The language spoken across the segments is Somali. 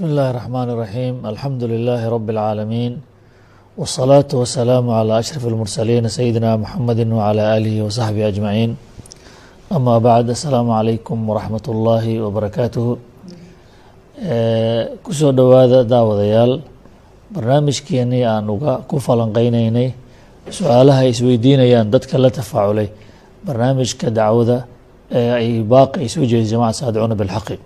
بسم الله الرحمن الرحيم الحمد لله رب العالمين والصلاة والسلام على أشرف المرسلين سيدنا محمد وعلى آله وصحبه أجمعين أما بعد السلام عليكم ورحمة الله وبركاته kusoo dhowaada daawadayaal barnaamijkeenii aan uga ku falanqeyneynay su-aalaha ay isweydiinayaan dadka la tafaaculay barnaamijka dacwada ee ay baaqi ay soo jeedisay jamaca saadicuna bilxaqi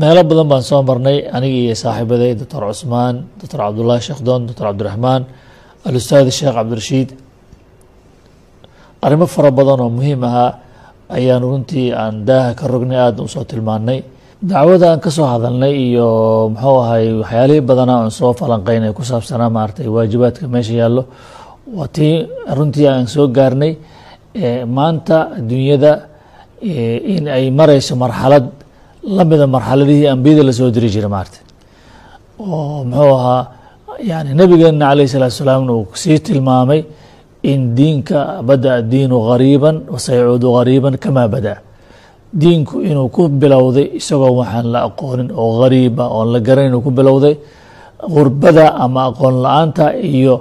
meelo badan baan soo marnay. Anigi iyo saaxiibaday doctor cusmaan doctor cabdullahi sheekh doon doctor cabdiraxmaan alustaadi sheekh cabdirashiid. Arrimo fara badan oo muhiim ahaa ayaan runtii aan daaha ka rognay aada u soo tilmaanay dacwada aan ka soo hadalnay iyo muxuu ahay waxyaalihii badanaa aan soo falanqeynay ku saabsanaa maaragtay waajibaadka meesha yaallo waa tii runtii aan soo gaarnay. Maanta adduunyada in ay mareyso marxalad lamida marxaladihii ambiyada la soo diri jiray maarata oo muxuu ahaa yani nabigeena alayh salaatu salaamna uu sii tilmaamay in diinka bada diinu gariiba wasayacuudu gariiba kamaa bada. Diinku inuu ku bilowday isagoo waxaan la aqoonin oo gariiba oon la garanin uu ku bilowday gurbada ama aqoon la'aanta iyo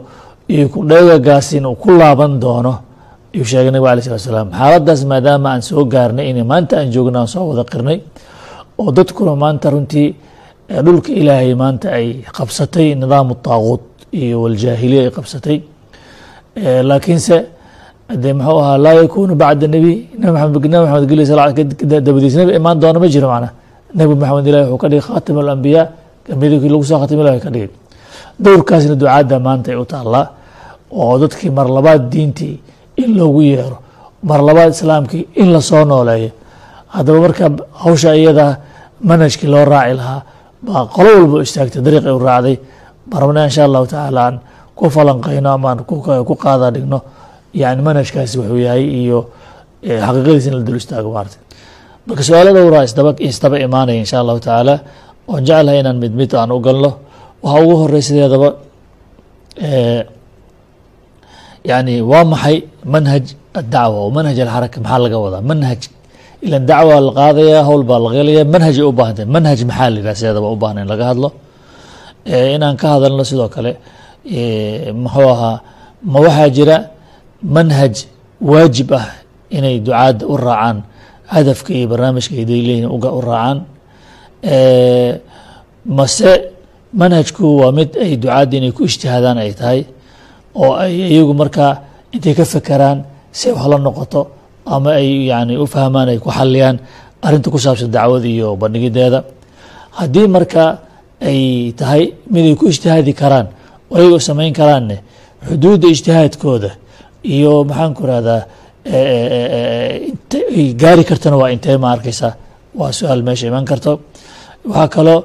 iyo kudheegagaas inuu ku laaban doono ayuu sheegay nabig alay slat slaam xaaladaas maadaama aan soo gaarnay in maanta aan joogna aan soo wada qirnay oo dadkuna maanta runtii dhulka ilaahay maanta ay qabsatay nidaamu taaquut iyo waljaahiliya ay qabsatay. Laakiinse de muxuu ahaa laa yakunu bacda nebi nabi maxamed geli dabadiis nebi imaan doona ma jiro macna. Nebi maxamed ilahi wuxuu ka dhigay khaatim alambiyaa ambiyadii lagu soo khatim ilahi ka dhigay. Dowrkaasna ducaadda maanta ay u taallaa oo dadkii mar labaad diintii in loogu yeero mar labaad islaamkii in la soo nooleeyo haddaba marka hawsha iyada manhajkii loo raaci lahaa baa qolo walba istaagtay dariiq ay u raacday. Barabna insha allahu tacaala aan ku falanqeyno amaan ku qaada dhigno. Yani manhajkaasi wuxuu yahay iyo xaqiiqadiisa in la dul istaago maarata marka su'aalo dhowraa isdaba isdaba imaanaya insha allahu tacaala oon jeclahay inaan mid mid aan u galno. Waxaa ugu horey sideedaba yani waa maxay manhaj addacwa oo manhaj alxaraka maxaa laga wadaa? Manhaj ilan dacwa la qaadaya howl baa la qeelaya manhaj ay u baahantay manhaj maxaa la yidhah sideedaba u baahna in laga hadlo inaan ka hadalno sidoo kale muxuu ahaa ma waxaa jira manhaj waajib ah inay ducaadda u raacaan hadafka iyo barnaamijka ay leeyihiin u raacaan mase manhajku waa mid ay ducaadda inay ku ijtihaadaan ay tahay oo ay iyagu markaa intay ka fekeraan si wax la noqoto ama ay yani u fahmaan ay ku xaliyaan arrinta ku saabsan dacwada iyo bandhigideeda. Haddii marka ay tahay mid ay ku ijtihaadi karaan oo ayagoo samayn karaanne xuduudda ijtihaadkooda iyo maxaan ku rahdaa ay gaari kartana waa intee ma arkeysa waa su'aal meesha iman karto. Waxaa kaloo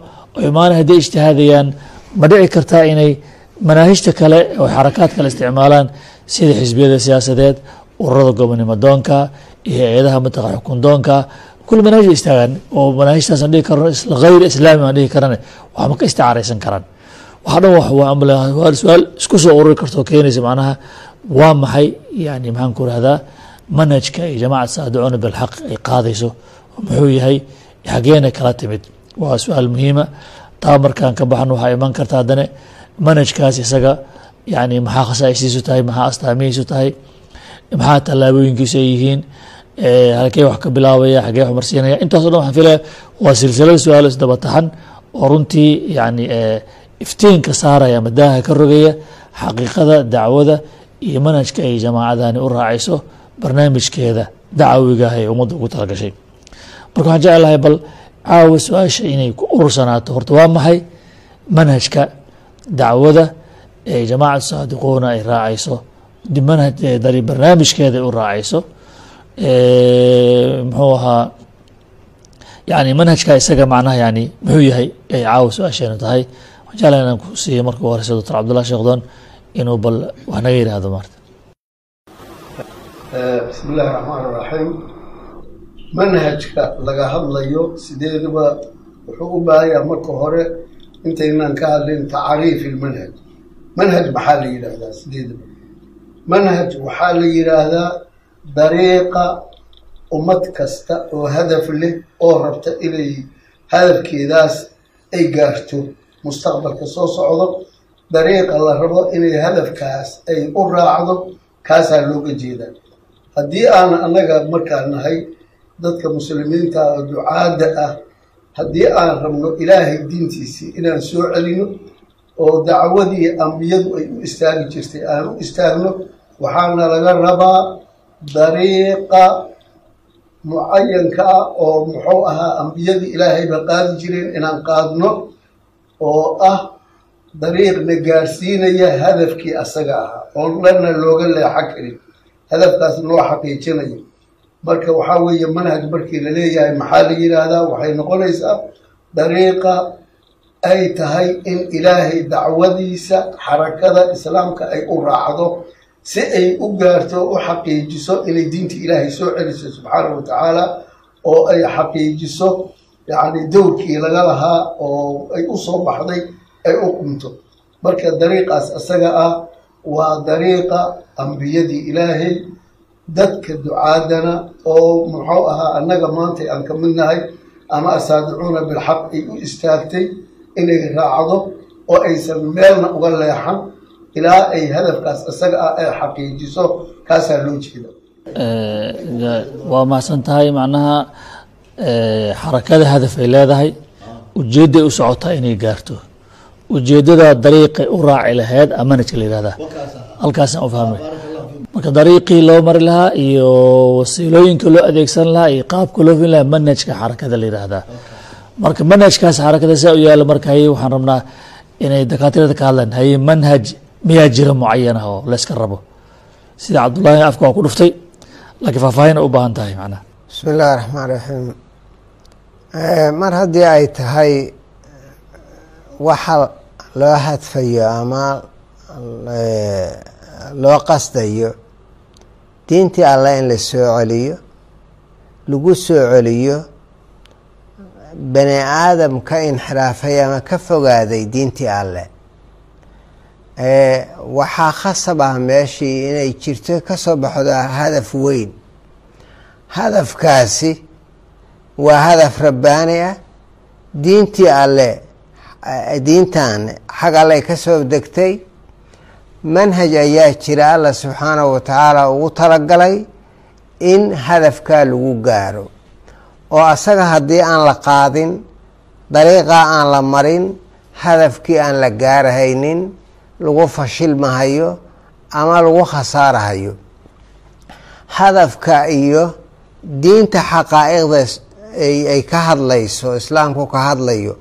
imaan hadday ijtihaadayaan ma dhici kartaa inay manaahijta kale oo xarakaad kale isticmaalaan sida xisbiyada siyaasadeed ururada gobonimo doonka iyo hay'adaha mataqa xukun doonka. Kul manaahij istaagaan oo manaahijtaas aan dhihi karno hayr islaami aan dhihi karane waxma ka isticaaraysan karaan. Waxa dhan waa su'aal isku soo ururi karto keenaysa macnaha waa maxay? Yani maxaan ku rahdaa manhajka iyo jamacat saadicuuna bilxaq ay qaadayso muxuu yahay xageena kala timid. Waa su'aal muhiima. Taa markaan ka baxan waxaa iman karta haddana manhajkaas isaga yani maxaa khasaa'isiisu tahay maxaa astaamihiisu tahay maxaa tallaabooyinkiisu ay yihiin halkee wax ka bilaabaya xagee wax marsiinaya? Intaaso dhan waxaan filaya waa silsilada su'aalo isdaba taxan oo runtii yani iftiinka saaraya ama daaha ka rogaya xaqiiqada dacwada iyo manhajka ay jamaacadani u raacayso barnaamijkeeda dacwigaah ee ummadda ugu talagashay. Marka waxaan jeclahay bal caawa su'aasha inay ku urursanaato horta waa maxay? Manhajka dacwada ee jamaacatu saadiquuna ay raacayso manhaj barnaamijkeeda ay u raacayso muxuu ahaa yani manhajka isaga macnaha yani muxuu yahay ay caawa su'aasheenu tahay. Waxaan jeclahay inaan ku marka ugu horeysa doctor cabdullah sheekh doon inuu bal wax naga yidhaahdo maarta. Bismi illaahi raxmaan iraxiim manhajka laga hadlayo sideedaba wuxuu u baahayaa marka hore intaynaan ka hadlin tacriif ilmanhaj manhaj maxaa la yidhaahdaa sideedaba manhaj waxaa la yidhaahdaa dariiqa ummad kasta oo hadaf leh oo rabta inay hadafkeedaas ay gaarto mustaqbalka soo socdo. Dariiqa la rabo inay hadafkaas ay u raacdo kaasaa looga jeedaa haddii aan annaga markaa nahay dadka muslimiinta ducaadda ah haddii aan rabno ilaahay diintiisii inaan soo celino oo dacwadii ambiyadu ay u istaagi jirtay aan u istaagno waxaana laga rabaa dariiqa mucayanka ah oo muxuu ahaa ambiyadii ilaahayba qaadi jireen inaan qaadno oo ah dariiqna gaarsiinaya hadafkii asaga ahaa oon dhanna looga leexo karin. Hadafkaas loo xaqiijinayo. Marka waxaa weeye manhaj markii la leeyahay maxaa la yidhaahdaa waxay noqonaysaa dariiqa ay tahay in ilaahay dacwadiisa xarakada islaamka ay u raacdo si ay u gaarto u xaqiijiso inay diinta ilaahay soo celiso subxaanahu wa tacaala oo ay xaqiijiso yacni dowrkii laga lahaa oo ay u soo baxday ay u qumto marka dariiqaas isaga ah waa dariiqa ambiyadii ilaahay dadka ducaadana oo muxuu ahaa annaga maanta aan ka mid nahay ama asaadicuuna bilxaq ay u istaagtay inay raacdo oo aysan meelna uga leexan ilaa ay hadafkaas isaga ah ay xaqiijiso kaasaa loo jeeda waa mahadsan tahay macnaha xarakada hadaf ay leedahay ujeedday u socotaa inay gaarto. Ujeedada dariiqay u raaci lahayd amanajka la yihahdaa halkaasaan u fahmay. Marka dariiqii loo mari lahaa iyo wasiilooyinka loo adeegsan lahaa iyo qaabka loo fin lahaa manhajka xarakada la yihahdaa marka manhajkaas xarakada saa u yaalla marka haye waxaan rabnaa inay dakaatirada ka hadlaan. Haye manhaj miyaa jira mucayan ah oo layska rabo. Sida cabdullaahi afka waa ku dhuftay laakiin faahfaahin u baahan tahay macnaha bismi illaahi raxmaan raxiim mar haddii ay tahay waxa loo hadfayo ama loo qasdayo diintii allah in la soo celiyo lagu soo celiyo bani aadam ka inxiraafay ama ka fogaaday diintii alleh waxaa khasab ah meeshii inay jirto ka soo baxdo hadaf weyn. Hadafkaasi waa hadaf rabbaani ah. Diintii alle diintan xag alleh ka soo degtay. Manhaj ayaa jira allah subxaanahu wa tacaala ugu talagalay in hadafkaa lagu gaaro oo asaga haddii aan la qaadin dariiqaa aan la marin hadafkii aan la gaarahaynin lagu fashilmahayo ama lagu khasaarahayo hadafka iyo diinta xaqaa'iqda ay ka hadlayso islaamku ka hadlayo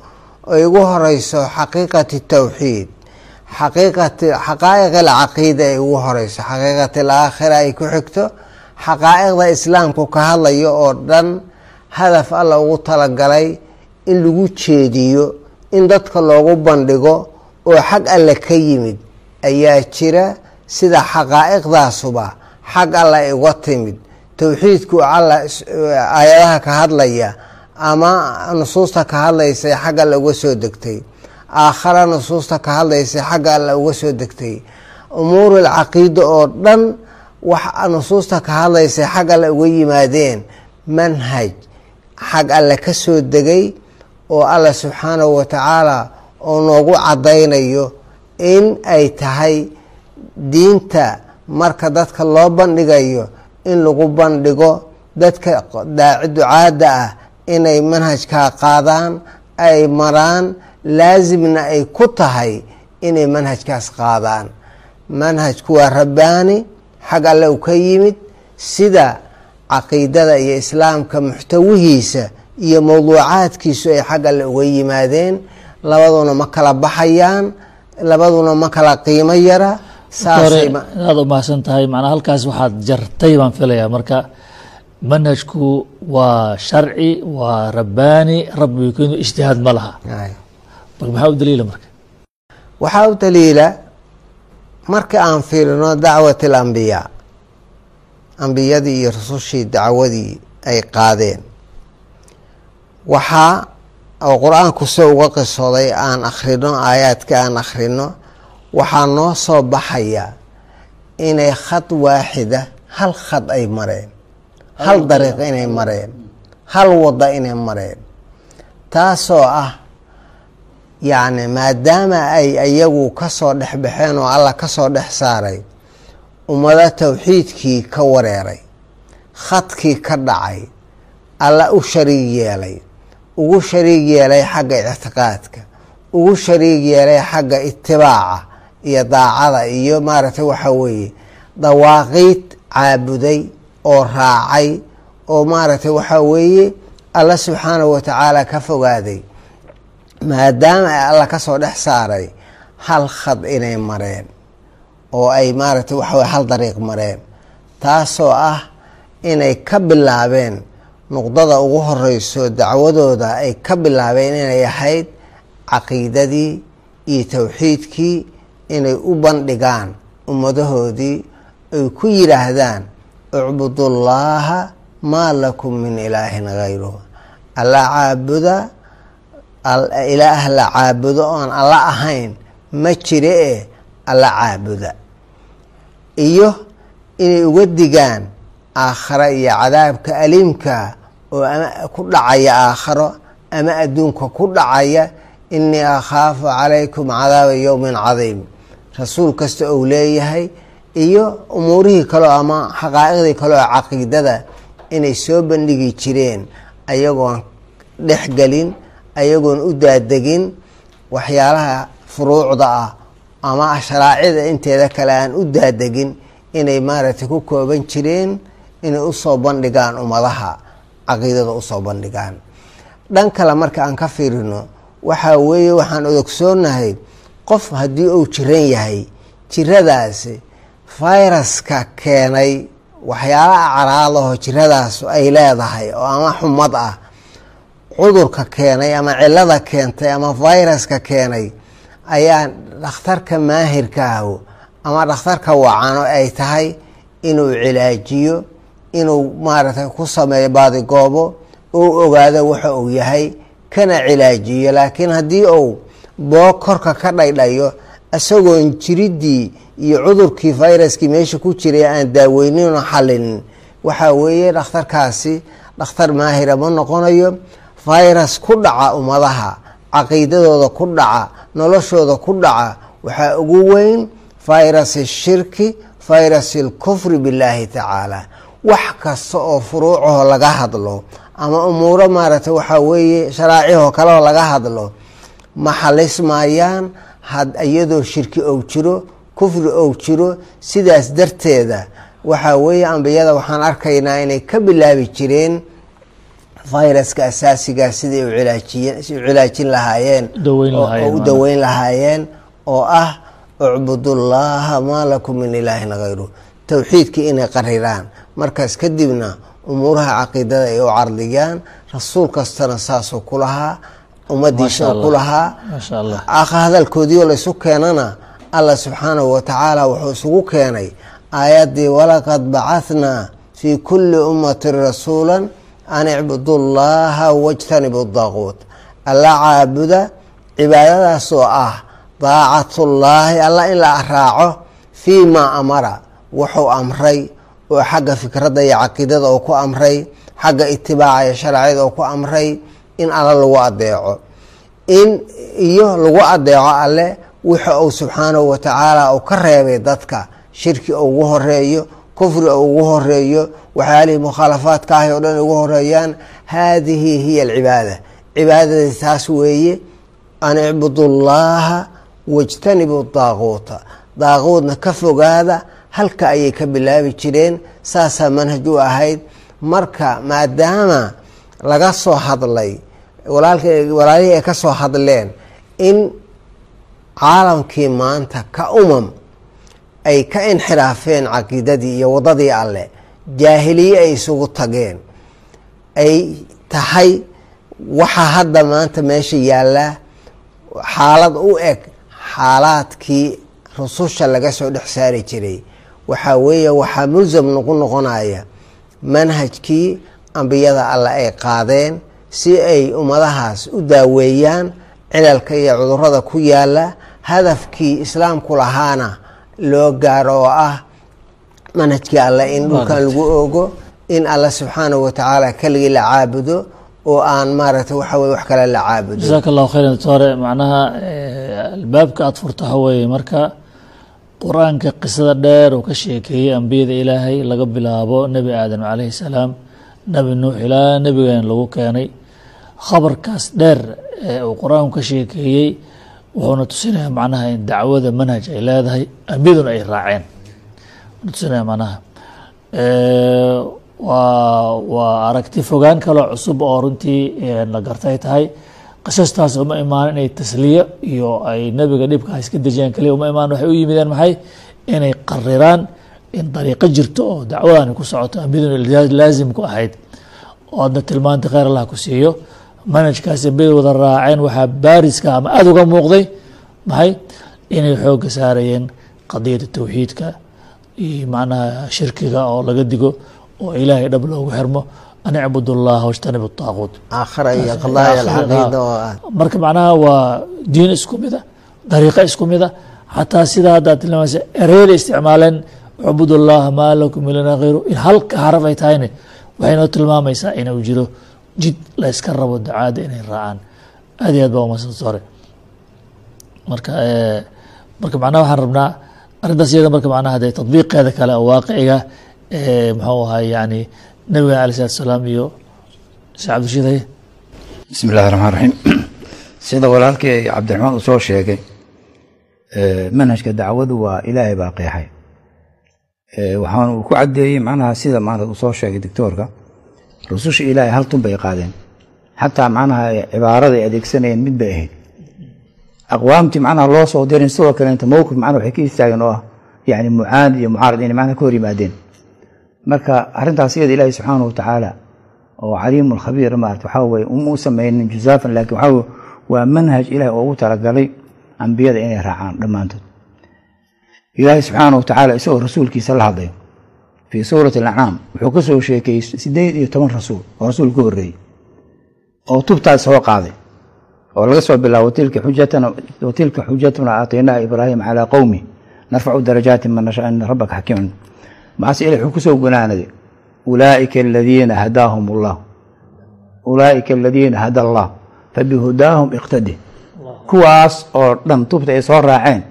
ay ugu horeyso xaqiiqati tawxiid xaqaa'iq alcaqiida ay ugu horeyso xaqiiqati alaakhira ay ku xigto xaqaa'iqda islaamku ka hadlayo oo dhan hadaf alla ugu talagalay in lagu jeediyo in dadka loogu bandhigo oo xag alle ka yimid ayaa jira sida xaqaa'iqdaasuba xag alla uga timid. Towxiidku alla aayadaha ka hadlaya ama nusuusta ka hadlaysa xag alla uga soo degtay. Aakhara nusuusta ka hadlaysa xagga alla uga soo degtay. Umuur alcaqiida oo dhan wax nusuusta ka hadlaysa xag alle uga yimaadeen manhaj xag alle ka soo degay oo alla subxaanahu wa tacaala oo noogu caddaynayo in ay tahay diinta marka dadka loo bandhigayo in lagu bandhigo dadka daaci ducaadda ah inay manhajkaa qaadaan ay maraan laasimna ay ku tahay inay manhajkaas qaadaan. Manhajku waa rabbaani xag alle u ka yimid sida caqiidada iyo islaamka muxtawihiisa iyo mawduucaadkiisu ay xag alle uga yimaadeen labaduna ma kala baxayaan labaduna ma kala qiimo yara aad u mahadsan tahay macnaa halkaas waxaad jartay baan filayaa. Marka manhajku waa sharci waa rabbaani rabbi kenu ijtihaad ma laha. Maxaa u daliila marka? Waxaa u daliila marka aan fiirino dacwat alambiyaa ambiyadii iyo rusushii dacwadii ay qaadeen. Waxaa oo qur'aanku se uga qisooday aan akhrino aayaadka aan akhrino waxaa noo soo baxaya inay khad waaxida hal khad ay mareen. Hal dariiq inay mareen. Hal wada inay mareen. Taasoo ah yacni maadaama ay iyagu ka soo dhex baxeen oo alla ka soo dhex saaray ummado towxiidkii ka wareeray khadkii ka dhacay alla u shariig yeelay ugu shariig yeelay xagga ictiqaadka ugu shariig yeelay xagga itibaaca iyo daacada iyo maaragtay waxa weeye dawaaqiid caabuday oo raacay oo maaragtay waxaa weeye alla subxaanahu watacaala ka fogaaday. Maadaama ay alla ka soo dhex saaray hal khad inay mareen oo ay maaragtay waxa weye hal dariiq mareen. Taasoo ah inay ka bilaabeen nuqdada ugu horeyso dacwadooda ay ka bilaabeen inay ahayd caqiidadii iyo towxiidkii inay u bandhigaan ummadahoodii ay ku yidhaahdaan icbudullaaha maa lakum min ilaahin hayruh alla caabuda ilaah la caabudo oon alla ahayn ma jire e alla caabuda iyo inay uga digaan aakhare iyo cadaabka aliimka oo ama ku dhacaya aakharo ama adduunka ku dhacaya inii akhaafu calaykum cadaaba yowmin cadiim. Rasuul kasta ou leeyahay iyo umuurihii kaleo ama xaqaa'iqdii kaleo caqiidada inay soo bandhigi jireen ayagoon dhexgelin ayagoon u daadegin waxyaalaha furuucda ah ama sharaacida inteeda kale aan u daadegin inay maaragtay ku kooban jireen inay u soo bandhigaan ummadaha caqiidada u soo bandhigaan. Dhan kale marka aan ka fiirino waxaa weeye waxaan odogsoonahay qof haddii uu jiran yahay jiradaasi fayraska keenay waxyaalaha caraadaho jiradaas ay leedahay oo ama xumad ah cudurka keenay ama cilada keentay ama fayraska keenay ayaa dhakhtarka maahirka ahu ama dhakhtarka wacano ay tahay inuu cilaajiyo inuu maaragtay ku sameeyo baadigoobo uu ogaado waxa uu yahay kana cilaajiyo. Laakiin haddii uu boog korka ka dhaydhayo isagoon jiridii iyo cudurkii fayraskii meesha ku jiray aan daaweyninoo xalinin waxaa weeye dhakhtarkaasi dhakhtar maahira ma noqonayo fayras ku dhaca ummadaha caqiidadooda ku dhaca noloshooda ku dhaca waxaa ugu weyn fayras shirki fayras alkufri billaahi tacaala. Wax kasta oo furuucaho laga hadlo ama umuuro maaragtay waxaa weeye sharaacihoo kaleoo laga hadlo ma xalismayaan iyadoo shirki ou jiro kufri ou jiro. Sidaas darteeda waxaa weeye ambiyada waxaan arkaynaa inay ka bilaabi jireen fayraska asaasigaa siday u cilaajin lahaayeen oo u daweyn lahaayeen oo ah ucbudullaaha maa lakum min ilaahin hayru towxiidkii inay qariraan markaas kadibna umuuraha caqiidada ay u cardiyaan rasuul kastana saasuu ku lahaa ummadiisa ku lahaa. Hadalkoodiioo laysu keenana allah subxaanahu watacaala wuxuu isugu keenay aayaddii walaqad bacahnaa fii kulli ummatin rasuula an icbudu llaha wajtanibu daaquut alla caabuda cibaadadaasoo ah daacatullaahi alla in la raaco fii maa amara wuxuu amray oo xagga fikradda iyo caqiidada uu ku amray xagga itibaaca iyo sharciyada uu ku amray in alla lagu adeeco in iyo lagu adeeco alle wixi uu subxaanahu watacaala uu ka reebay dadka shirki ugu horeeyo kufri ugu horeeyo waxyaalihii mukhaalafaadka ahi oo dhan ugu horeeyaan haadihi hiya alcibaada. Cibaadadii taas weeye an icbudu llaaha wajtanibu daaquuta. Daaquudna ka fogaada halka ayay ka bilaabi jireen saasaa manhaj u ahayd. Marka maadaama laga soo hadlay walaalihii ay ka soo hadleen in caalamkii maanta ka umam ay ka inxiraafeen caqiidadii iyo waddadii alleh jaahiliye ay isugu tageen ay tahay waxaa hadda maanta meesha yaallaa xaalad u eg xaalaadkii rususha laga soo dhex saari jiray. Waxaa weeye waxaa mulsam noqu noqonaya manhajkii ambiyada alle ay qaadeen si ay ummadahaas u daaweeyaan cilalka iyo cudurrada ku yaalla hadafkii islaamku lahaana loo gaaro oo ah manhajkii alle in dhulkan lagu ogo in alle subxaanahu watacaala keligii la caabudo oo aan maaragtay waxa weye wax kale la caabudo. Jasaaka allahu khayran doctore macnaha albaabka aada furta waxa weeye marka qur'aanka qisada dheer uu ka sheekeeyey ambiyada ilaahay laga bilaabo nebi aadam calayhi salaam nebi nuux ilaa nebigan lagu keenay. Khabarkaas dheer ee uu qur'aanku ka sheekeeyey wuxuuna tusinayaa macnaha in dacwada manhaj ay leedahay ambiyaduna ay raaceen. Tusinaya macnaha waa waa aragti fogaan kaloo cusub oo runtii la gartay tahay. Qisastaas uma imaan inay tasliye iyo ay nebiga dhibka iska dejiyaan kaliya uma imaan waxay u yimideen maxay? Inay qariraan in dariiqo jirto oo dacwadani ku socoto ambiyaduna laazim ku ahayd. Oo adna tilmaanta kheyr allah ku siiyo manhajkaas ambiyada wada raaceen waxaa baariska ama aada uga muuqday maxay inay xoogga saarayeen qadiyadda towxiidka iyo macnaha shirkiga oo laga digo oo ilaahay dhab loogu xirmo an icbud اllaha wاjtanib الطaaquut aakhira iyo qadaaya alcaqiida oo ah marka macnaha waa diin isku mida dariiqo isku mida xataa sida haddaad tilmaamaysa ereyda isticmaaleen cbud اllaha maa lakum ilana hayru in halka xaraf ay tahayne waxay noo tilmaamaysaa inuu jiro jid la yska rabo ducaada inay raacaan. Aad iyo aad baa umadsanta hore marka marka macnaha waxaan rabnaa arrintaas iyada marka macnaha dee tadbiiqeeda kale oo waaqiciga muxuu ahay yani nabiga alay salatu salaam iyo sheekh cabdishiid haye bismi illahi raxmaan raxiim sida walaalkii cabdiraxmaan uu soo sheegay manhajka dacwadu waa ilaahay baa qeexay. Waxaana uu ku caddeeyey macnaha sida maanta uu soo sheegay doctoorka rususha ilaahay hal tun bay qaadeen. Xataa macnaha cibaarada ay adeegsanayeen mid bay ahayd. Aqwaamtii macnaha loo soo dirin sidoo kaleenta mowqif macnaha waxay ka istaageen oo ah yani mucaad iyo mucaarad inay macnaha ka hor yimaadeen. Marka arrintaas iyada ilaahi subxaana wa tacaala oo caliimu lkhabiir maarata waxaa weye uma u sameynin juzaafan laakiin waxaa waa manhaj ilahi oo ugu talagalay ambiyada inay raacaan dhammaantood. Ilaahi subxaana wa tacaala isagoo rasuulkiisa la hadlayo fii suurati alacnaam wuxuu ka soo sheekeeyey sideed iyo toban rasuul oo rasuul ka horreeyey oo tubtaas soo qaaday oo laga soo bilaabo watilka xujatuna aataynaha ibraahim calaa qowmi narfacu darajaati man nashaa ina rabbaka xakiimun maase ilahi wuxuu ku soo gunaanaday ulaaika aladiina hadaahum allah ulaaika aladiina hada allah fabihudaahum iqtadi kuwaas oo dhan tubta ay soo raaceen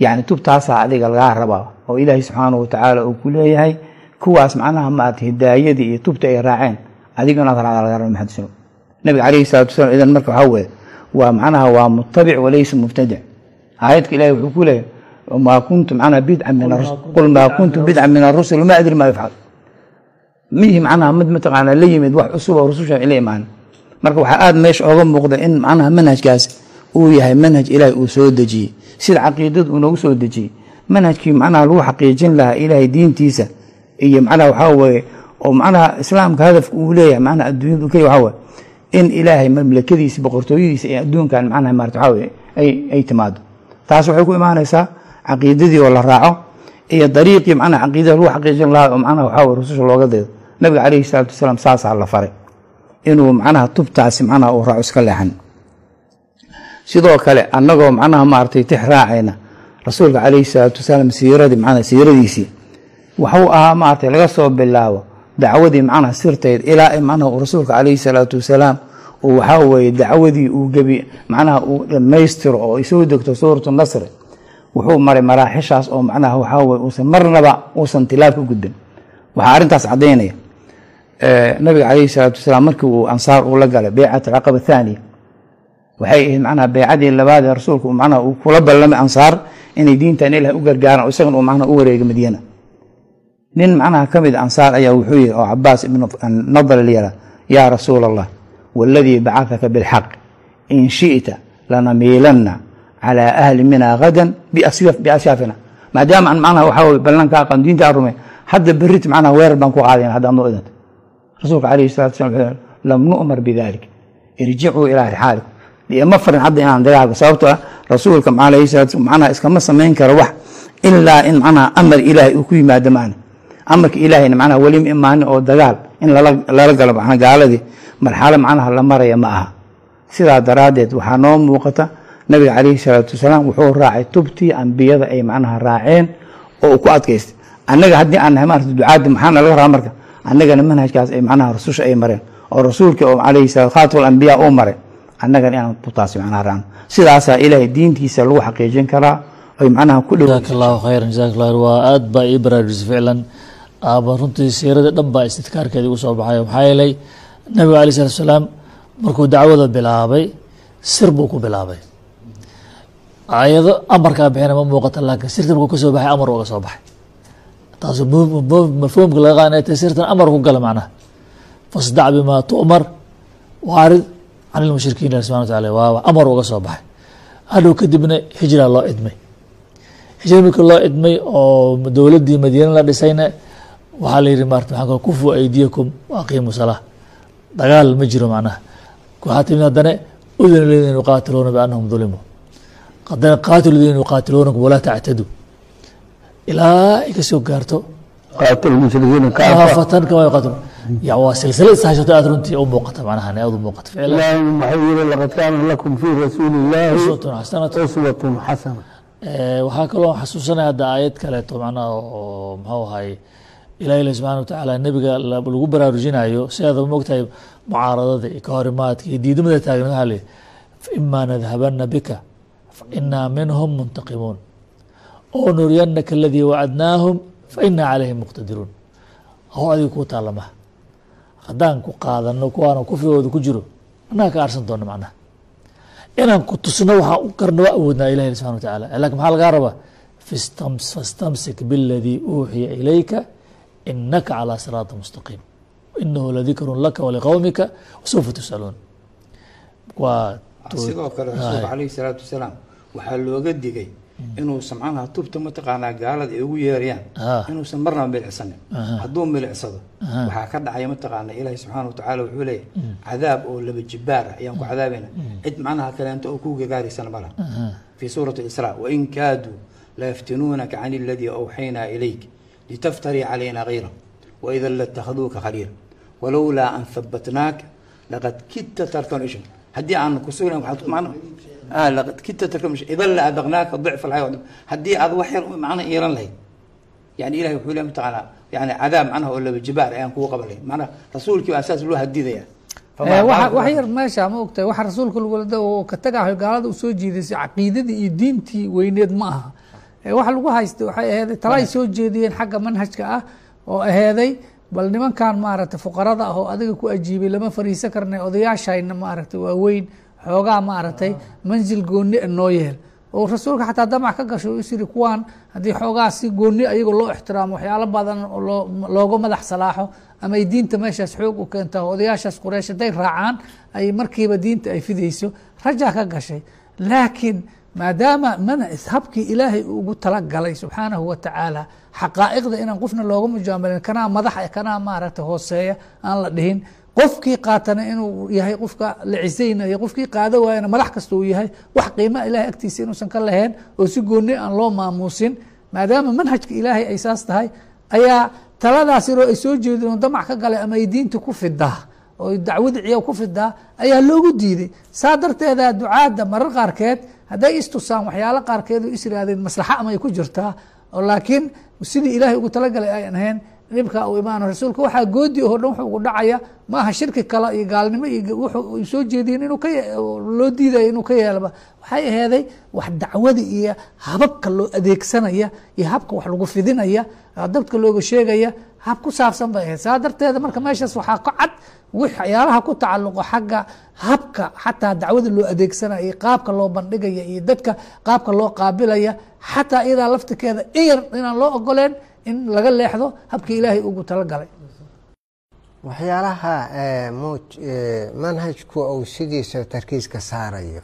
yani tubtaasaa adiga lagaa rabaa oo ilaahi subxaana wa uu ku leeyahay kuwaas macnaha maarata hidaayadii iyo tubta ay raaceen. Raba maxamed nabiga calayhi salatu wasalam idan marka waxaa weye waa macnaha waa mutabic walaysa mubtadic aayadka ilahi wuxuu ku leeyahay ma kuntu manaa bidca min qul maa kuntu bidca min arusul ma adri maa yufcal mihi macnaha mid mataqaana la yimid wax cusub oo rususha la imaan. Marka waxaa aada meesha ooga muuqda in macnaha manhajkaas uu yahay manhaj ilaahay uu soo dejiyey. Sida caqiidada uu noogu soo dejiyey. Manhajkii macnaha lagu xaqiijin lahaa ilaahay diintiisa iyo macnaha waxaa weye oo macnaha islaamka hadafka uu leeyahay macnaha adduunyadu keliya waxaa weye in ilaahay mamlakadiisa boqortooyadiisa ee adduunkan macnaha maarata waxaa weye ay timaado. Taas waxay ku imaanaysaa caqiidadii oo la raaco iyo dariiqii macnaha caqiidada lagu xaqiijin lahaa oo macnaha waxaa weye rususha looga daydo nabiga calayhi salaatu wasalaam saasaa la faray inuu macnaha tubtaasi macnaha uu raaco iska leexan. Sidoo kale annagoo macnaha maaragtay tix raacayna rasuulka calayhi salaatu wasalaam siiradii macnaha siiradiisii waxuu ahaa maaragtay laga soo bilaabo dacwadii macnaha sirteed ilaa macnaha uu rasuulka calayhi salaatu wasalaam uu waxaa weeye dacwadii uu gebi macnaha uu dhammaystiro oo ay degto suuratu nasri wuxuu maray maraaxishaas oo macnaha waxaa weye uusan marnaba uusan tilaab ka gudbin. Waxaa arrintaas caddaynaya nabiga calayhi salaatu wasalaam markii uu ansaar uu la galay beycat alcaqaba thaaniya waxay ahayd macnaha beycadii labaad ee rasuulku macnaha uu kula ballamay ansaar inay diintan ilaah u gargaaraan oo isagana uu macnaha u wareegay madiina nin macnaha ka mid ansaar ayaa wuxuu yihi oo cabaas ibnu nadr lyara yaa rasuula allah waladii bacahaka bilxaq in shi'ta lanamiilanna calaa ahli mina gadan biasyaafina. Maadaama aan macnaha waxaa weye ballanka aqaan diinta aan rumay hadda berit macnaha weerar baan ku qaadayna hadda adnoo idanta rasuulka calayhi salatu wasalam wuxuu lam nu'mar bidalik irjicuu ilaa rixaalikum. Ma farin hadda inaan dagaalka sababto ah rasuulka alayhi salatu macnaha iskama samayn karo wax ilaa in macnaha amar ilaahay uu ku yimaado maana amarka ilaahayna macnaha weli ma imaanin oo dagaal in lala galo macnaha gaaladii marxalo macnaha la maraya ma aha. Sidaa daraaddeed waxaa noo muuqata nabiga calayhi salaatu wasalaam wuxuu raacay tubtii ambiyada ay macnaha raaceen oo uu ku adkaystay. Annaga haddii aan nahay maarata ducaaddi maxaana laga rabaa marka? Annagana manhajkaas ay macnaha rususha ay mareen oo rasuulka oo calayhi salaam anbiya uu maray annagan inaan tubtaasi macnaha raacno. Sidaasaa ilaahay diintiisa lagu xaqiijin karaa oy macnaha ku dhow allahu khayran jazaak allah waa aad baa ii baraarujisay ficlan aaba runtii siirada dhan baa istidkaarkeeda igu soo baxay. Maxaa yeelay nabiga alay salatu salaam markuu dacwada bilaabay sir buu ku bilaabay. Ayado amarkaa bixina ma muuqata laakiin sirta markuu ka soo baxay amar uga soo baxay. Taasu mafhuumka laga qaada inay tahay sirtan amar ku gala macnaha. Fasdac bimaa tu'mar waarid can ilmushrikiin ilahi subxana wa taala waa amar uga soo baxay. Hadhow kadibna hijra loo idmay. Hijra markii loo idmay oo dowladdii madiina la dhisayna waxaa la yidhi maarta maxaa kale kufuu aydiyakum waaqiimu salaa dagaal ma jiro macnaha. Waxaa timid haddana udina ladiina yuqaatiluuna biannahum dulimuu haddana qaatilu ladiina yuqaatiluunakum walaa tactaduu ilaa ay ka gaarto. Waxaa kaloo xasuusanaya hadda aayad kaleeto macnaha oo muxuu ahay ilahi ilahi subxana watacaala nebiga la- lagu baraarujinayo sidaada mogtahay mucaaradada iyo ka horimaadka iyo diidmada taagna waxaa leeyahy faima nadhabana bika fainaa minhum muntaqimuun. Oo nuriyanaka aladii wacadnaahum fainaa calayhim muqtadiruun. Hoo adiga kuu taalla maha haddaan ku qaadano kuwaana kufrigooda ku jiro annaga ka aarsan doona macnaha inaan ku tusno waxaa u karna waa awoodnaa ilahi subxana wa laakiin maxaa lagaa rabaa? Fastamsik biاladii uuxiya ilayka inaka calى siraaطi mustaqiim inahu ladikrun laka waliqowmika wasufa tusaluun sidoo kale rasuulka calayhi salaatu wasalaam waxaa looga digay inuu samcanaha tubta mataqaanaa gaalada ay ugu yeerayaan inuusan marnaba milicsanin hadduu milicsado waxaa ka dhacaya mataqaana ilaahi subxaana wa wuxuu leeyahy cadaab oo laba jibaar ayaan ku cadaabayna cid macnaha kaleento oo kuu gagaaraysana ma fii suurati israa wain kaaduu layaftinuunaka can aladii awxaynaa ilayk لتفتري علينا غيره وإذا لاتخذوك خليلا. walowlaa an habatnaaka laqad kidta tarkan ishan haddii aan kusuga laqad kidta tarkan ishan idan la adaqnaaka dicf alxayaa haddii aad wax yar macna yeelan lahayd yani ilahay wuxuu le mataqaanaa yani cadaab macnaha oo labajibaar ayaan kugu qaban lahayd macnaha rasuulkii baa saas loo hadidaya wax yar meesha ma ogtahay waxa rasuulka lagula ka tagaayo gaalada u soo jiidaysay caqiidadii iyo diintii weyneed ma aha Waxa lagu haystay waxay aheeday tala ay soo jeediyeen xagga manhajka ah oo aheeday bal nimankan maaragtay fuqarada ah oo adiga ku ajiibay lama fariisan karnay odayaashayna maaragtay waaweyn xoogaa maaragtay mansil gooni noo yeel oo rasuulka xataa damac ka gasho is yiri kuwaan haddii xoogaa si gooni ayagoo loo ixtiraamo waxyaalo badan oo loo looga madax salaaxo ama ay diinta meeshaas xoog u keenta odayaashaas qureish hadday raacaan ay markiiba diinta ay fidayso. Rajaa ka gashay. Laakiin maadaama habkii ilaahay ugu talagalay subxaanahu wa tacaala xaqaa'iqda inaan qofna looga mujaamalin kanaa madax kanaa maaragtay hooseeya aan la dhihin qofkii qaatana inuu yahay qofka la cisaynayo qofkii qaado waayana madax kasta uu yahay wax qiimaa ilahay agtiisa inuusan ka lahayn oo si gooni aan loo maamuusin maadaama manhajka ilaahay ay saas tahay ayaa taladaas yaroo ay soo jeedeen damac ka galay ama ay diinta ku fidaa oo dacwada ciyaw ku fidaa ayaa loogu diiday. Saa darteeda ducaadda marar qaarkeed hadday istusaan waxyaalo qaarkeed oo is yirahdeen maslaxa amay ku jirtaa oo laakiin sidii ilaahay ugu talagalay ayan ahayn dhibka uu imaano rasuulka waxaa goodi oo dhan wuxuu ugu dhacaya maaha shirki kale iyo gaalnimo iyo wuxuu soo jeediyeen inuu ka ye- loo diidayo inuu ka yeelaba waxay aheeday wax dacwada iyo hababka loo adeegsanaya iyo habka wax lagu fidinaya dadka looga sheegaya hab ku saabsan bay ahayd. Saa darteeda marka meeshaas waxaa ka cad waxyaalaha ku tacalluqo xagga habka xataa dacwada loo adeegsanaya iyo qaabka loo bandhigaya iyo dadka qaabka loo qaabilaya xataa iyadaa laftikeeda in yar inaan loo ogoleen in laga leexdo habkii ilaahay ugu talagalay. Waxyaalaha eh, eh, manhajku uu sidiisa tarkiiska saarayo.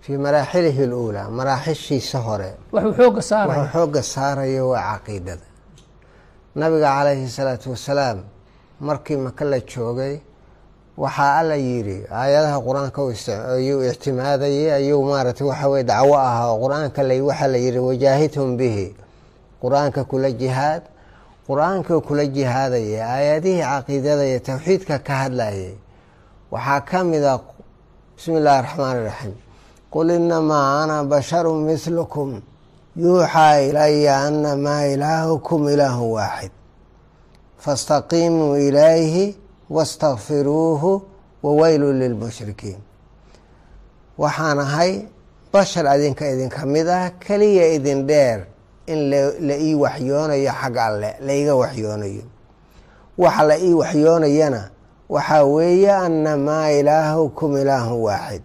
Fii maraaxilihi اluulaa maraaxishiisa hore. Xooga saarayo waa caqiidada. Nabiga calayhi salaatu wasalaam markii maka la joogay waxaa alla yidhi aayadaha qur'aanka ayuu ictimaadayay ayuu maaragtay waxa weye dacwo ah qur'aanka waxaa la yidhi wajaahidhum bihi. Qur'aanka kula jihaad qur'aanka kula jihaadaya aayadihii caqiidada iyo towxiidka ka hadlayay waxaa ka a bismi illaahi raxmaan iraxiim qul inamaa ana basharu mislukum yuuxaa ilaya anamaa ilaahukum ilaahu waaxid faاstaqiimuu ilayhi wastakfiruuhu waweylu lilmushrikiin waxaan ahay bashar adinka idinka mid ah keliya idin dheer in la ii waxyoonayo xag alle laiga waxyoonayo waxa la ii waxyoonayana waxaa weeye annamaa ilaahukum ilaahun waaxid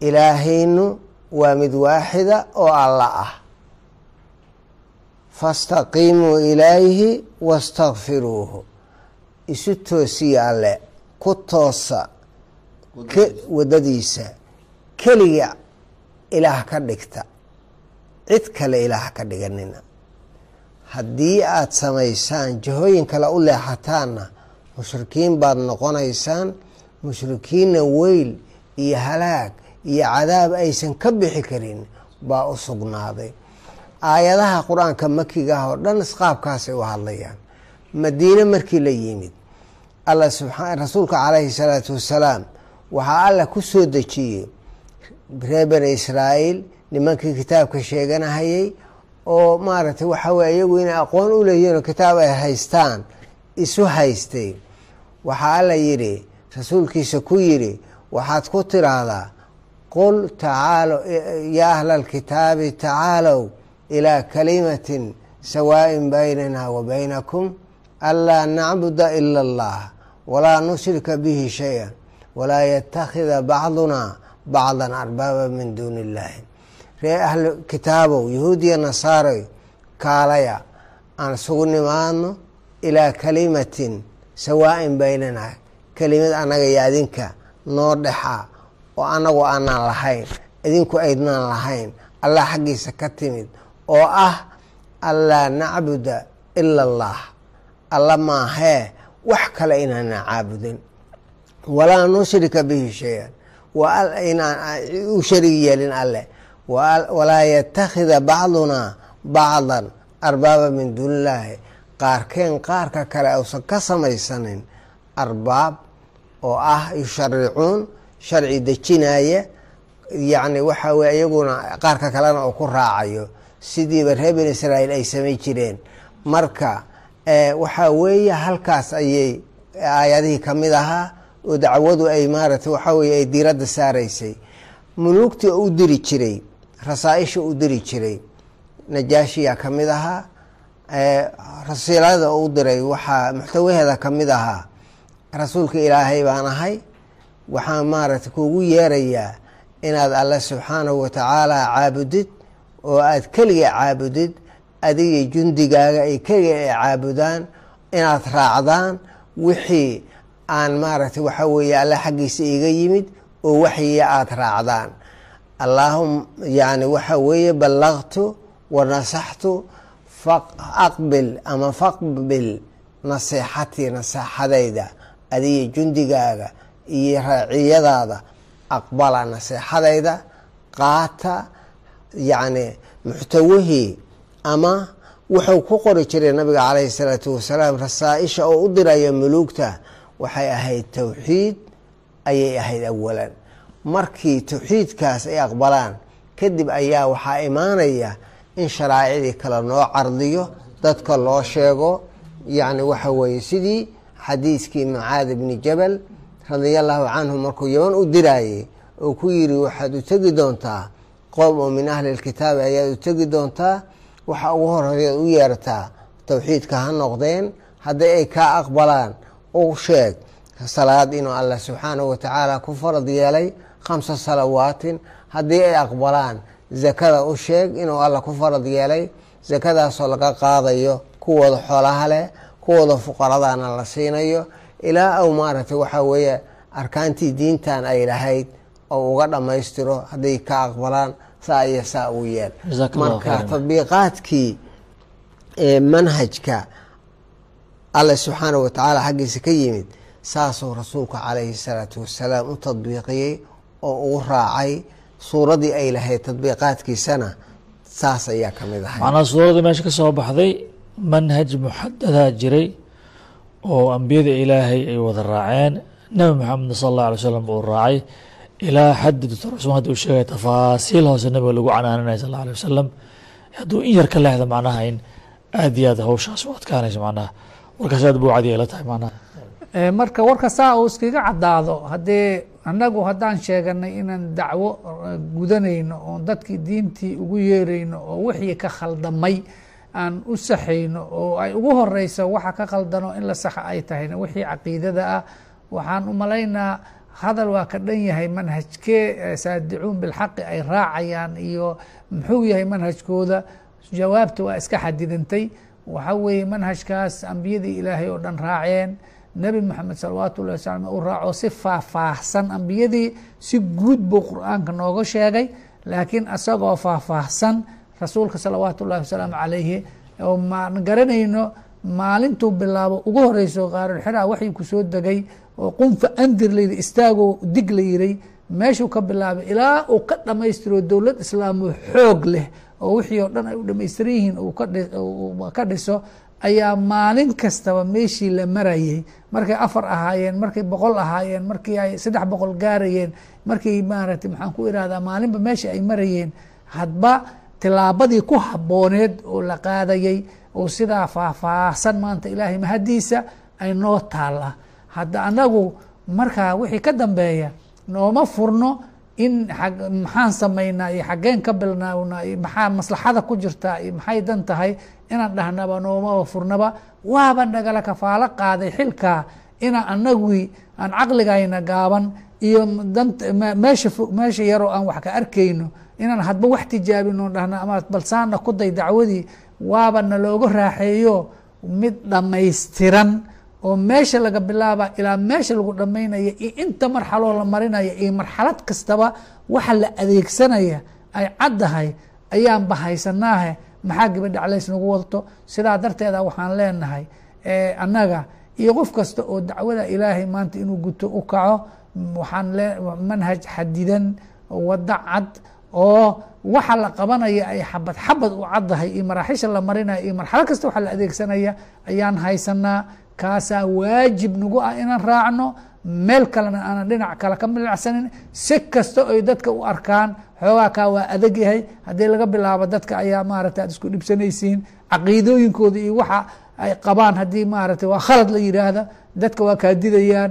ilaahaynu waa mid waaxida oo alla ah fastaqiimuu ilayhi wastakfiruuhu isu toosiya alle. Ku toosa. Waddadiisa. keliga ilaah ka dhigta. Cid kale ilaah ka dhiganina. Haddii aada samaysaan jihooyin kale u leexataanna mushrikiin baad noqonaysaan mushrikiinna weyl iyo halaag iyo cadaab aysan ka bixi karin baa u sugnaaday aayadaha qur'aanka makiga ah oo dhan isqaabkaasay u hadlayaan. Madiine markii la yimid rasuulka calayhi salaatu wasalaam waxaa alla ku soo dejiyey. Reer bani israa'iil nimankii kitaabka sheeganahayay oo maaragtay waxa weye iyagu inay aqoon u leeyihiin oo kitaab ay haystaan isu haystay. Waxaa alla yidhi rasuulkiisa ku yidhi waxaad ku tiraahdaa qul tacaalo yaa ahla alkitaabi tacaalow ilaa kalimatin sawaa'in baynana wa baynakum anlaa nacbuda ila allah walaa nushrika bihi shay-an walaa yattakhida bacduna bacdan arbaaba min duuni illahi ree ahlu kitaabow yahuudiya nasaaroy kaalaya aan isugu nimaadno ilaa kalimatin sawaa'in baynana kelimad annaga iyo adinka noo dhexa oo annagu aanaan lahayn idinku aydnaan lahayn allah xaggiisa ka timid oo ah anlaa nacbuda ila allah alla maahee wax kale inaana caabudin. Walaa nushrika bihi shay-an. Inaan u sharig yeelin alleh walaa yattakhida bacdunaa bacdan arbaaba min duuni illaahi qaarkeen qaarka kale uusan ka samaysanin arbaab oo ah yusharicuun sharci dejinaya yacni waxa weye iyaguna qaarka kalena uu ku raacayo sidiiba reer bani israa'iil ay samay jireen. Marka waxaa weeye halkaas ayay aayadihii ka mid ahaa oo dacwadu ay maaragtay waxaa weye ay diiradda saaraysay. Muluugtii u diri jiray rasaa-isha u diri jiray najaashiyaa ka mid ahaa rasiilada u diray waxaa muxtawaheeda ka mid ahaa rasuulka ilaahay baan ahay waxaan maaragtay kuugu yeerayaa inaad alle subxaanahu watacaala caabudid oo aad keliga caabudid adiga jundigaaga ay keliga ay caabudaan inaad raacdaan wixii aan maaragtay waxaa weeye alle xaggiisa iga yimid oo waxyiga aada raacdaan. Allaahum yani waxa weeye ballaqtu wa nasaxtu aqbil ama faqbil naseexatii naseexadayda adiga jundigaaga iyo raaciyadaada aqbala naseexadayda qaata yacni muxtawihii ama wuxuu ku qori jiray nabiga calayhi salaatu wasalaam rasaa-isha oo u diraya muluugta waxay ahayd towxiid ayay ahayd awalan markii towxiidkaas ay aqbalaan kadib ayaa waxaa imaanaya in sharaa'icdii kale noo cardiyo dadka loo sheego yacni waxa weeye sidii xadiiskii mucaad ibni jabal radia allahu canhu markuu yaban u diraayey oo ku yidhi waxaad u tegi doontaa qoom oo min ahli lkitaabi ayaad u tegi doontaa waxa ugu horeeyaad u yeertaa towxiidka ha noqdeen haddii ay kaa aqbalaan u sheeg salaad inuu allah subxaanahu watacaala ku farad yeelay khamsa salawaatin haddii ay aqbalaan zakada u sheeg inuu alla ku farad yeelay zakadaasoo laga qaadayo kuwooda xoolaha leh kuwooda fuqaradana la siinayo ilaa au maaragtay waxaa weeye arkaantii diintan ay lahayd oo uga dhammaystiro hadday ka aqbalaan saa iyo saa uu yeel. Marka tadbiiqaadkii manhajka alle subxaanahu watacaala xaggiisa ka yimid saasuu rasuulku calayhi salaatu wasalaam u tadbiiqiyey oo ugu raacay suuradii ay lahayd tadbiiqaadkiisana saas ayaa ka mid ahay. Macnaha suuradda meesha ka soo baxday manhaj muxadadaa jiray oo ambiyada ilaahay ay wada raaceen. Nebi maxamed sala allah alay slam uu raacay ilaa xaddi doctor cusmaan haddi uu sheegay tafaasiil hoose nabiga lagu canaananaya sal alla alay wasalam hadduu in yar ka leexda macnaha in aada iyo aad hawshaas u adkaanayso macnaha. Warkaas aad buu cadiya la tahay macnaha. Eh, marka warka saa uu iskaga caddaado haddee annagu haddaan sheeganay inaan dacwo eh, gudanayno oon dadkii diintii ugu yeerayno oo wixii ka khaldamay aan u saxayno oo ay ugu horeyso waxa ka khaldano in la saxa ay tahayna wixii caqiidada ah waxaan u malaynaa hadal waa ka dhan yahay manhajkee saadicuun bilxaqi ay raacayaan iyo muxuu yahay manhajkooda jawaabta waa iska xadidantay. Waxa weeye manhajkaas ambiyadii ilaahay oo dhan raaceen nebi moxamed salawaatu ullahi wasalam u raaco si faahfaahsan. Ambiyadii si guud buu qur'aanka nooga sheegay laakiin isagoo faahfaahsan rasuulka salawaatu ullahi wasalaamu calayhi oo maan garanayno maalintuu bilaabo ugu horeyso qaarulxiraa waxii ku soo degay oo qunfa andir layidhi istaagoo dig la yiray meeshuu ka bilaabay ilaa uu ka dhammaystiro dowlad islaamoo xoog leh oo wixii oo dhan ay u dhamaystiran yihiin ka dhiso ayaa maalin kastaba meeshii la marayay. Markay afar ahaayeen markay boqol ahaayeen markii ay saddex boqol gaarayeen markii maaragtay maxaan ku irahdaa maalinba meeshii ay marayeen hadba tilaabadii ku habooneed oo la qaadayay oo sidaa faahfaahsan maanta ilaahay mahadiisa ay noo taalla hadda anagu markaa wixii ka dambeeya nooma furno in maxaan samaynaa iyo xaggeen ka bilnaawnaa iyo maxaa maslaxada ku jirtaa iyo maxay dan tahay inaan dhahnaba noomaba furnaba. Waaba nagala kafaalo qaaday xilkaa inaan anagui aan caqligayna gaaban iyo meesha meesha yaroo aan wax ka arkayno. Inaan hadba wax tijaabino dhahna ama balsaana ku day dacwadii waaba nalooga raaxeeyo mid dhammaystiran oo meesha laga bilaaba ilaa meesha lagu dhammaynaya iyo inta marxaloo la marinaya iyo marxalad kastaba waxa la adeegsanaya ay caddahay ayaan bahaysanaahe maxaa gabadhaclays nagu wadato? Sidaa darteeda waxaan leenahay annaga iyo qof kasta oo dacwada ilaahay maanta inuu guto u kaco waxaan manhaj xadidan wado cad oo waxa la qabanaya ay xabad xabad u caddahay iyo maraaxisha la marinaya iyo marxalo kasta waxa la adeegsanaya ayaan haysanaa kaasaa waajib nagu ah inaan raacno meel kalena aanan dhinac kale ka milacsanin. Si kasta oy dadka u arkaan xoogaa kaa waa adag yahay. Haddii laga bilaabo dadka ayaa maaragta aad isku dhibsanaysiin caqiidooyinkooda iyo waxa ay qabaan haddii maaragtay waa khalad la yidhaahda dadka waa kaadidayaan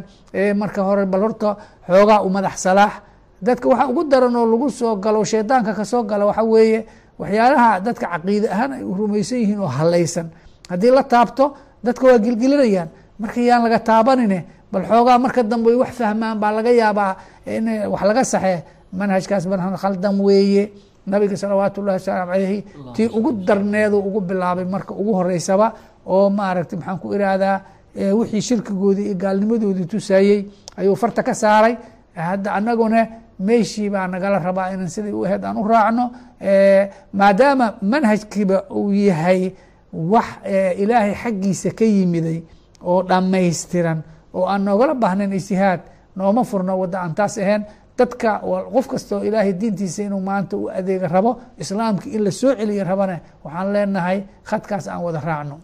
marka hore bal horta xoogaa u madax salaax dadka waxa ugu daran oo lagu soo galo shaydaanka ka soo gala waxa weeye waxyaalaha dadka caqiide ahaan ay rumaysan yihiin oo halaysan. Haddii la taabto dadka waa gilgilinayaan. Marka yaan laga taabanine bal xoogaa marka dambe ay wax fahmaan baa laga yaabaa in wax laga saxee. Manhajkaas manhaj khaldan weeye. Nabiga salawaatu ullahi wasalaamu calayhi tii ugu darneedu ugu bilaabay marka ugu horeysaba oo maaragtay maxaan ku irahdaa wixii shirkigoodii iyo gaalnimadoodii tusayey ayuu farta ka saaray. Hadda anaguna meeshii baa nagala rabaa inaan siday u ahayd aan u raacno maadaama manhajkiiba uu yahay wax ilaahay xaggiisa ka yimiday oo dhammaystiran oo aan noogala baahnayn ijtihaad nooma furno wadda aan taas ahayn. Dadka qof kastoo ilaahay diintiisa inuu maanta u adeega rabo islaamka in la soo celiya rabana waxaan leenahay khadkaas aan wada raacno.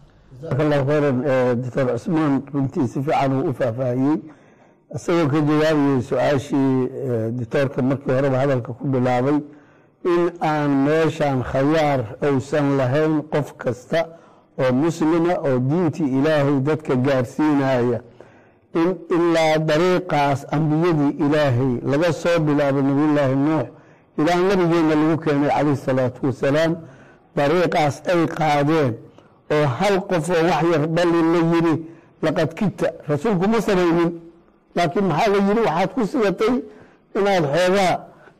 Jazaaka allahu khayran doctor cusmaan runtii si fiican uu u faahfaahiyey. Isagoo ka jawaabayay su'aashii doctoorka markii horeba hadalka ku bilaabay in aan meeshan khayaar uusan lahayn qof kasta oo muslima oo diintii ilaahay dadka gaarsiinaya in ilaa dariiqaas ambiyadii ilaahay laga soo bilaabo nabiyullaahi nuux ilaa nabigeenna lagu keenay calayhi salaatu wasalaam dariiqaas ay qaadeen oo hal qof oo wax yar balli la yiri laqad kita rasuulku ma samaynin laakiin maxaa la yiri waxaad ku sigatay inaad xoogaa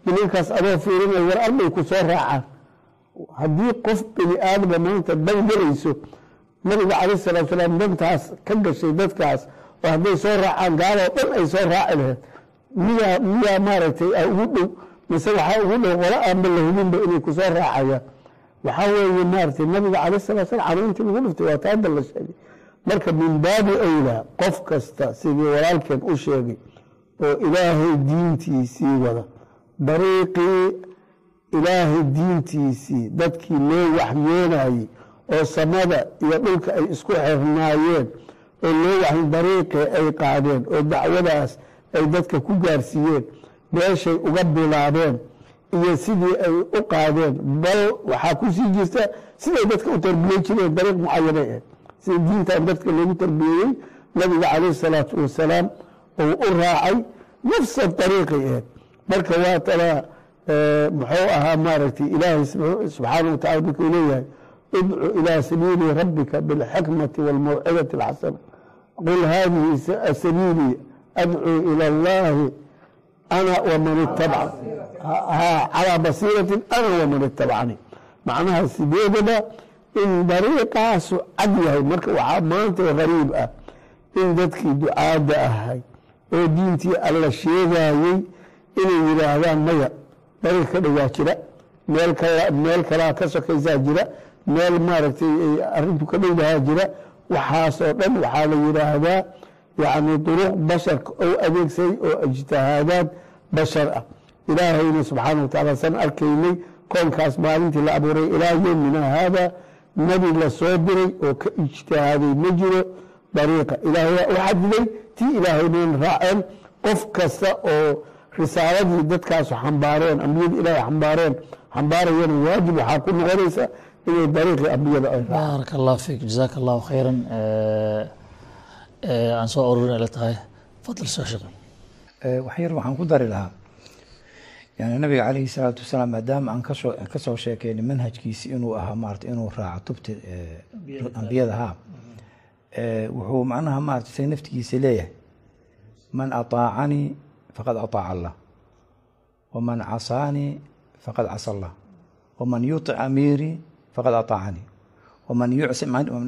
nimankaas adoo fiirinay war arbay ku soo raacaan haddii qof bini aadama maanta dan gelayso nabiga calayh salatu salaam dantaas ka gashay dadkaas oo hadday soo raacaan gaaloo dhan ay soo raaci lahayd miyaa miyaa maaragtay a ugu dhow mise waxaa ugu dhow qolo aanba la hubinba inay ku soo raacayaan. Waxaa weeye maaragtay nabiga calayh salatu salam canayntii lagu dhiftay waa taada la sheegay. Marka min baabi awlaa qof kasta sidii walaalkeen u sheegay oo ilaahay diintiisii wada dariiqii ilaahay diintiisii dadkii loo waxyoonayey oo samada iyo dhulka ay isku xirnaayeen oo loo waxy dariiqii ay qaadeen oo dacwadaas ay dadka ku gaarsiiyeen meeshay uga bilaabeen iyo sidii ay u qaadeen. Bal waxaa ku sii jirta siday dadka u tarbiyey jireen dariiq mucayanay ahayd sida diintan dadka loogu tarbiyeeyey nabiga calayh salaatu wasalaam uu u raacay nafsa ariiqay aheed marka waa tala muxuu ahaa maaragtay ilaahay subxaana wa tacala markuu leeyahay idcu ilaa sabiili rabbika bilxikmati walmawcidati alxasana. Qul hadihi sabiilii adcuu ila allahi ana waman itabca calaa basiiratin ana waman itabacani macnaha sideedaba in dariiqaasu cad yahay marka waxaa maanta hariib ah in dadkii ducaadda ahay oo diintii alla sheegayey inay yidhaahdaan maya dariiq ka dhowaa jira meel kala meel kalaa ka sokaysaa jira meel maaragtay arrintu ka dhowdahaa jira. Waxaasoo dhan waxaa la yidhaahdaa yacni duruq basharka oo adeegsaday oo ijtihaadaad bashar ah. Ilaahayna subxaana wa tacaala san arkaynay koonkaas maalintii la abuuray ilaa yowmina haada nebi la soo diray oo ka ijtihaaday ma jiro dariiqa. Ilaahay waa u xadiday tii ilaahaynan raaceen qof kasta oo risaaladii dadkaasu xambaareen ambiyada ilaahay xambaareen xambaarayana waajib waxaa ku noqonaysa inay dariiqii ambiyada ay baaraka allah fiik jazaaka allahu khayran aan soo ururin ila tahay. Fadl soo sheekh wax yar waxaan ku dari lahaa. Yani nabiga calayhi salaatu wasalaam maadaama aan ka soo ka soo sheekeynay manhajkiisi inuu ahaa maarata inuu raaco tubta ambiyada haa wuxuu macnaha maarata say naftigiisa leeyahay. Man aطaacanii faqad aطaaca allah. Waman casaanii faqad casa allah. Waman yuic amiirii faqad aطaacanii waman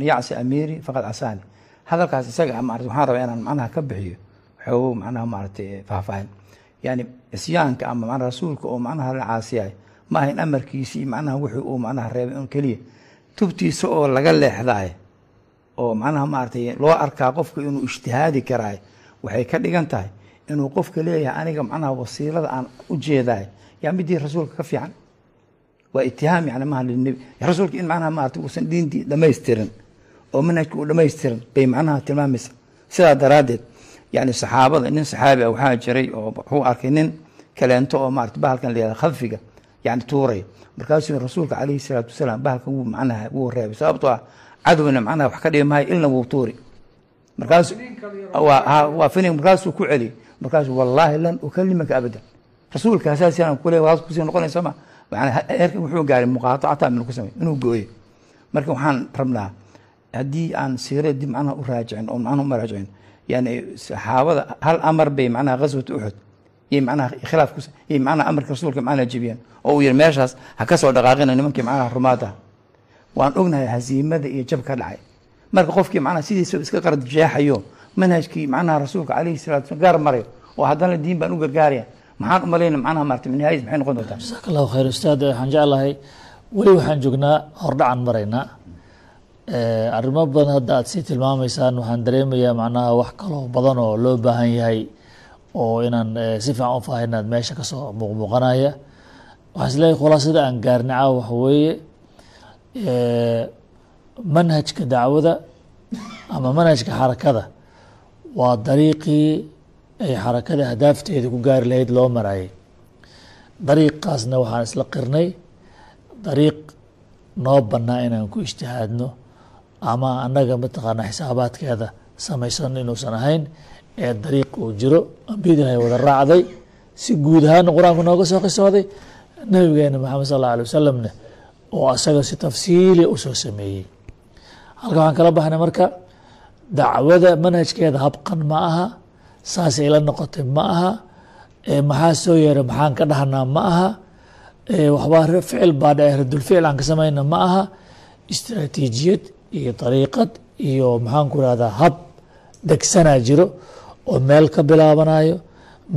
yacsi amiirii faqad casaanii hadalkaas isaga waxaan rabaa inaan macnaha ka bixiyo. Waxogu macnaha maaragtay eh, faahfaahin. Yani isyaanka ama manaa rasuulka oo macnaha la caasiyaay ma ahayn amarkiisii macnaha wuxuu uu macnaha reebay un keliya. Tubtiisa oo laga leexdaay oo macnaha maaragtay loo arkaa qofka inuu ijtihaadi karaay waxay ka dhigan tahay inuu qofka leeyahay aniga macnaha wasiilada aan u jeedaay yaa midii rasuulka ka fiican? Waa itihaam yani maha linebi rasuulka in macnaha maarata uusan diintii dhamaystirin oo manhajka uu dhamaystirin bay macnaha tilmaamaysa sidaa daraaddeed yani saxaabada nin saxaabi ah waxaa jiray oo wuxuu arkay nin kaleento oo maarata bahalkan layihahda khadfiga yani tuuray. Markaasuu rasuulka calayhi salaatu wasalaam bahalkan wuu macnaha wuu reebay. Sababtoo ah cadowna macnaha wax ka dhigi maayo ilna wuu tuuri. Markaasu waa finin markaasuu ku celiyey markaasuu wallaahi lan ukalimaka abadan. Rasuulka hasaasiyan kule waas ku sii noqonaysa ma? Erka wuxuu gaaray muqaatacata min ku samey inuu gooyo marka waxaan rabnaa haddii aan siirada dib u raajicin oo macnaha uma raajicin yani saxaabada hal amar bay macnaha ghaswat uxud iyo macnaha khilaaf iyo macnaha amarka rasuulka macnaha jebiyeen oo uu yihi meeshaas ha ka soo dhaqaaqina nimankii macnaha rumaada. Waan ognahay hasiimada iyo jab dhacay. Marka qofkii macnaha sidiisa iska qarad manhajkii macnaha rasuulka calayhi salatu wasalam gaar marayo oo haddana diin baan u gargaaraya maxaan u malayna macnaha maarata nihaayis maxay noqon doontaa? Jasaaka allahu khayr ustaad waxaan jeclahay weli waxaan joognaa hordhacan maraynaa arrimo badan hadda aad sii tilmaamaysaan waxaan dareemayaa macnaha wax kaloo badan oo loo baahan yahay oo inaan si fiican u faahinaad meesha ka soo muuqmuuqanaya waxaan is leeyahay khulaasada aan gaarnay caawa waxa weeye manhajka dacwada ama manhajka xarakada waa dariiqii ay xarakada ahdaafteeda ku gaari lahayd loo marayay dariiqaasna waxaan isla qirnay dariiq noo bannaa inaan ku ijtihaadno ama annaga mataqaanaa xisaabaadkeeda samaysan inuusan ahayn ee dariiq uu jiro. Ambiyada ilahay wada raacday si guud ahaana qur'aanku nooga soo qisooday. Nabigeena maxamed sal alla alay wasalamna oo asaga si tafsiiliya u soo sameeyey. Halka waxaan kala baxnay marka dacwada manhajkeeda habqan ma aha saasay la noqotay ma aha maxaa soo yeeray maxaan ka dhahnaa ma aha waxbaa ficil baa dhae radulficil aan ka samayna ma aha istraatiijiyad iyo dariiqad iyo maxaan ku rahdaa hab degsanaa jiro oo meel ka bilaabanayo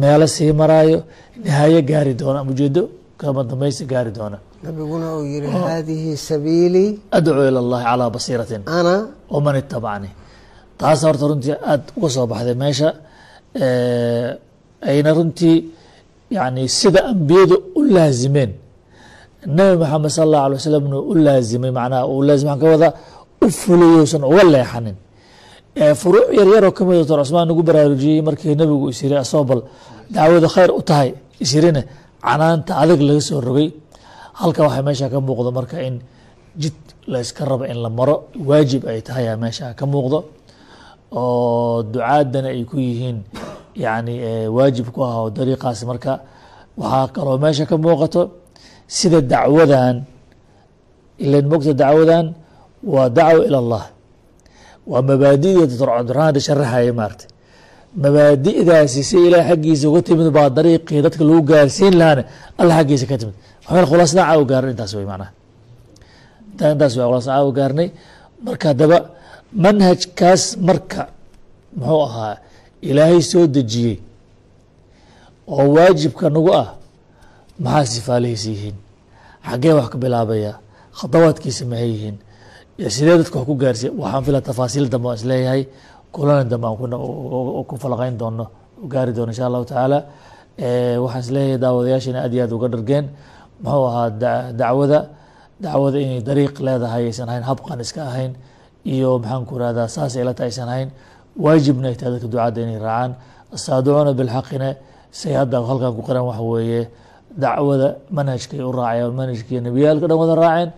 meelo sii maraayo nihaayo gaari doona ujeedo kama dambaysta gaari doona. Nabiguna uu yihi haadihi sabiilii adcuu ila اllahi calىa basiiratin ana waman itabacnii taas horta runtii aada uga soo baxday meesha ayna runtii yani sida ambiyadu u laazimeen. Nabi maxamed sal اllahu alay wasalamna u laazimay macnaha uu laazim waxaan ka wadaa u fuliyousan uga leexanin. Furuuc yaryaroo ka mid doctor cusmaan nagu baraarujiyey markii nebigu is yiri asoo dacwadu khayr u tahay is yirina canaanta adag laga soo rogay. Halka waxaa meesha ka muuqdo marka in jid la rabo in la maro waajib ay tahay meesha ka muuqdo oo ducaadana ay ku yihiin yani waajib ku ah oo marka waxaa kaloo meesha ka muuqato sida dacwadan ilan mogta dacwadan waa dacwa ila allah. Waa mabaadida doctor cabdiraxmaan da sharaxaya maarata mabaadi'daasi si ilaah xaggiisa uga timid baa dariiqii dadka lagu gaarsiin lahaana alla xaggiisa ka timid. Waxaa khulaasna caawa gaarnay intaas wey macnaha. Intaas waa khulaasna caawa gaarnay. Marka haddaba manhajkaas marka muxuu ahaa ilaahay soo dejiyey oo waajibka nagu ah maxaa sifaalihiisa yihiin? Xaggee wax ka bilaabaya khadawaadkiisa maxay yihiin sidee dadka wax ku gaarsiya waxaan fila tafaasiil dambe aan is leeyahay kulana dambe aan ku falaqeyn doono gaari doono insha allahu tacaala. Waxaan is leeyahay daawadayaashana aad iyo aad uga dhargeen. Muxuu ahaa dacwada dacwada inay dariiq leedahay aysan ahayn habqan iska ahayn iyo maxaan ku rahdaa saasay ilata aysan ahayn waajibna ay tahay dadka ducadda inay raacaan. Asaaducuuna bilxaqina say hadda halkan ku qiran waxa weeye dacwada manhajkay u raaceen manhajkii nebiyaalka dhan wada raaceen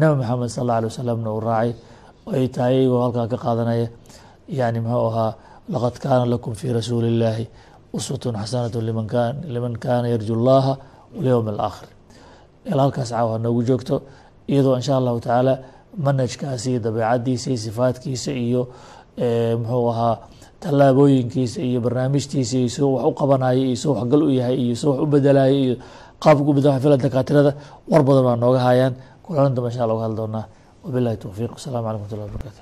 nabi maxamed sal alla alay wasalamna uu raacay ay tahay iyagoo halkaa ka qaadanaya yani muxuu ahaa laqad kaana lakum fi rasuuli illaahi uswatun xasanatu liman kan liman kaana yarju llaha walyowm alaakhir ilaa halkaas caawa noogu joogto iyadoo insha allahu tacaala manhajkaasi iyo dabeecadiisa iyo sifaadkiisa iyo muxuu ahaa tallaabooyinkiisa iyo barnaamijtiisa iyo soo wax u qabanaya iyo soo waxgal u yahay iyo soo wax u bedelaya iyo qaabka u bedel fila dakaatirada war badan baa nooga hayaan. Kulan dambe insha uga hadli doonaa. Wabillahi towfiiq wasalaamu calaykum watullahi wabarakatu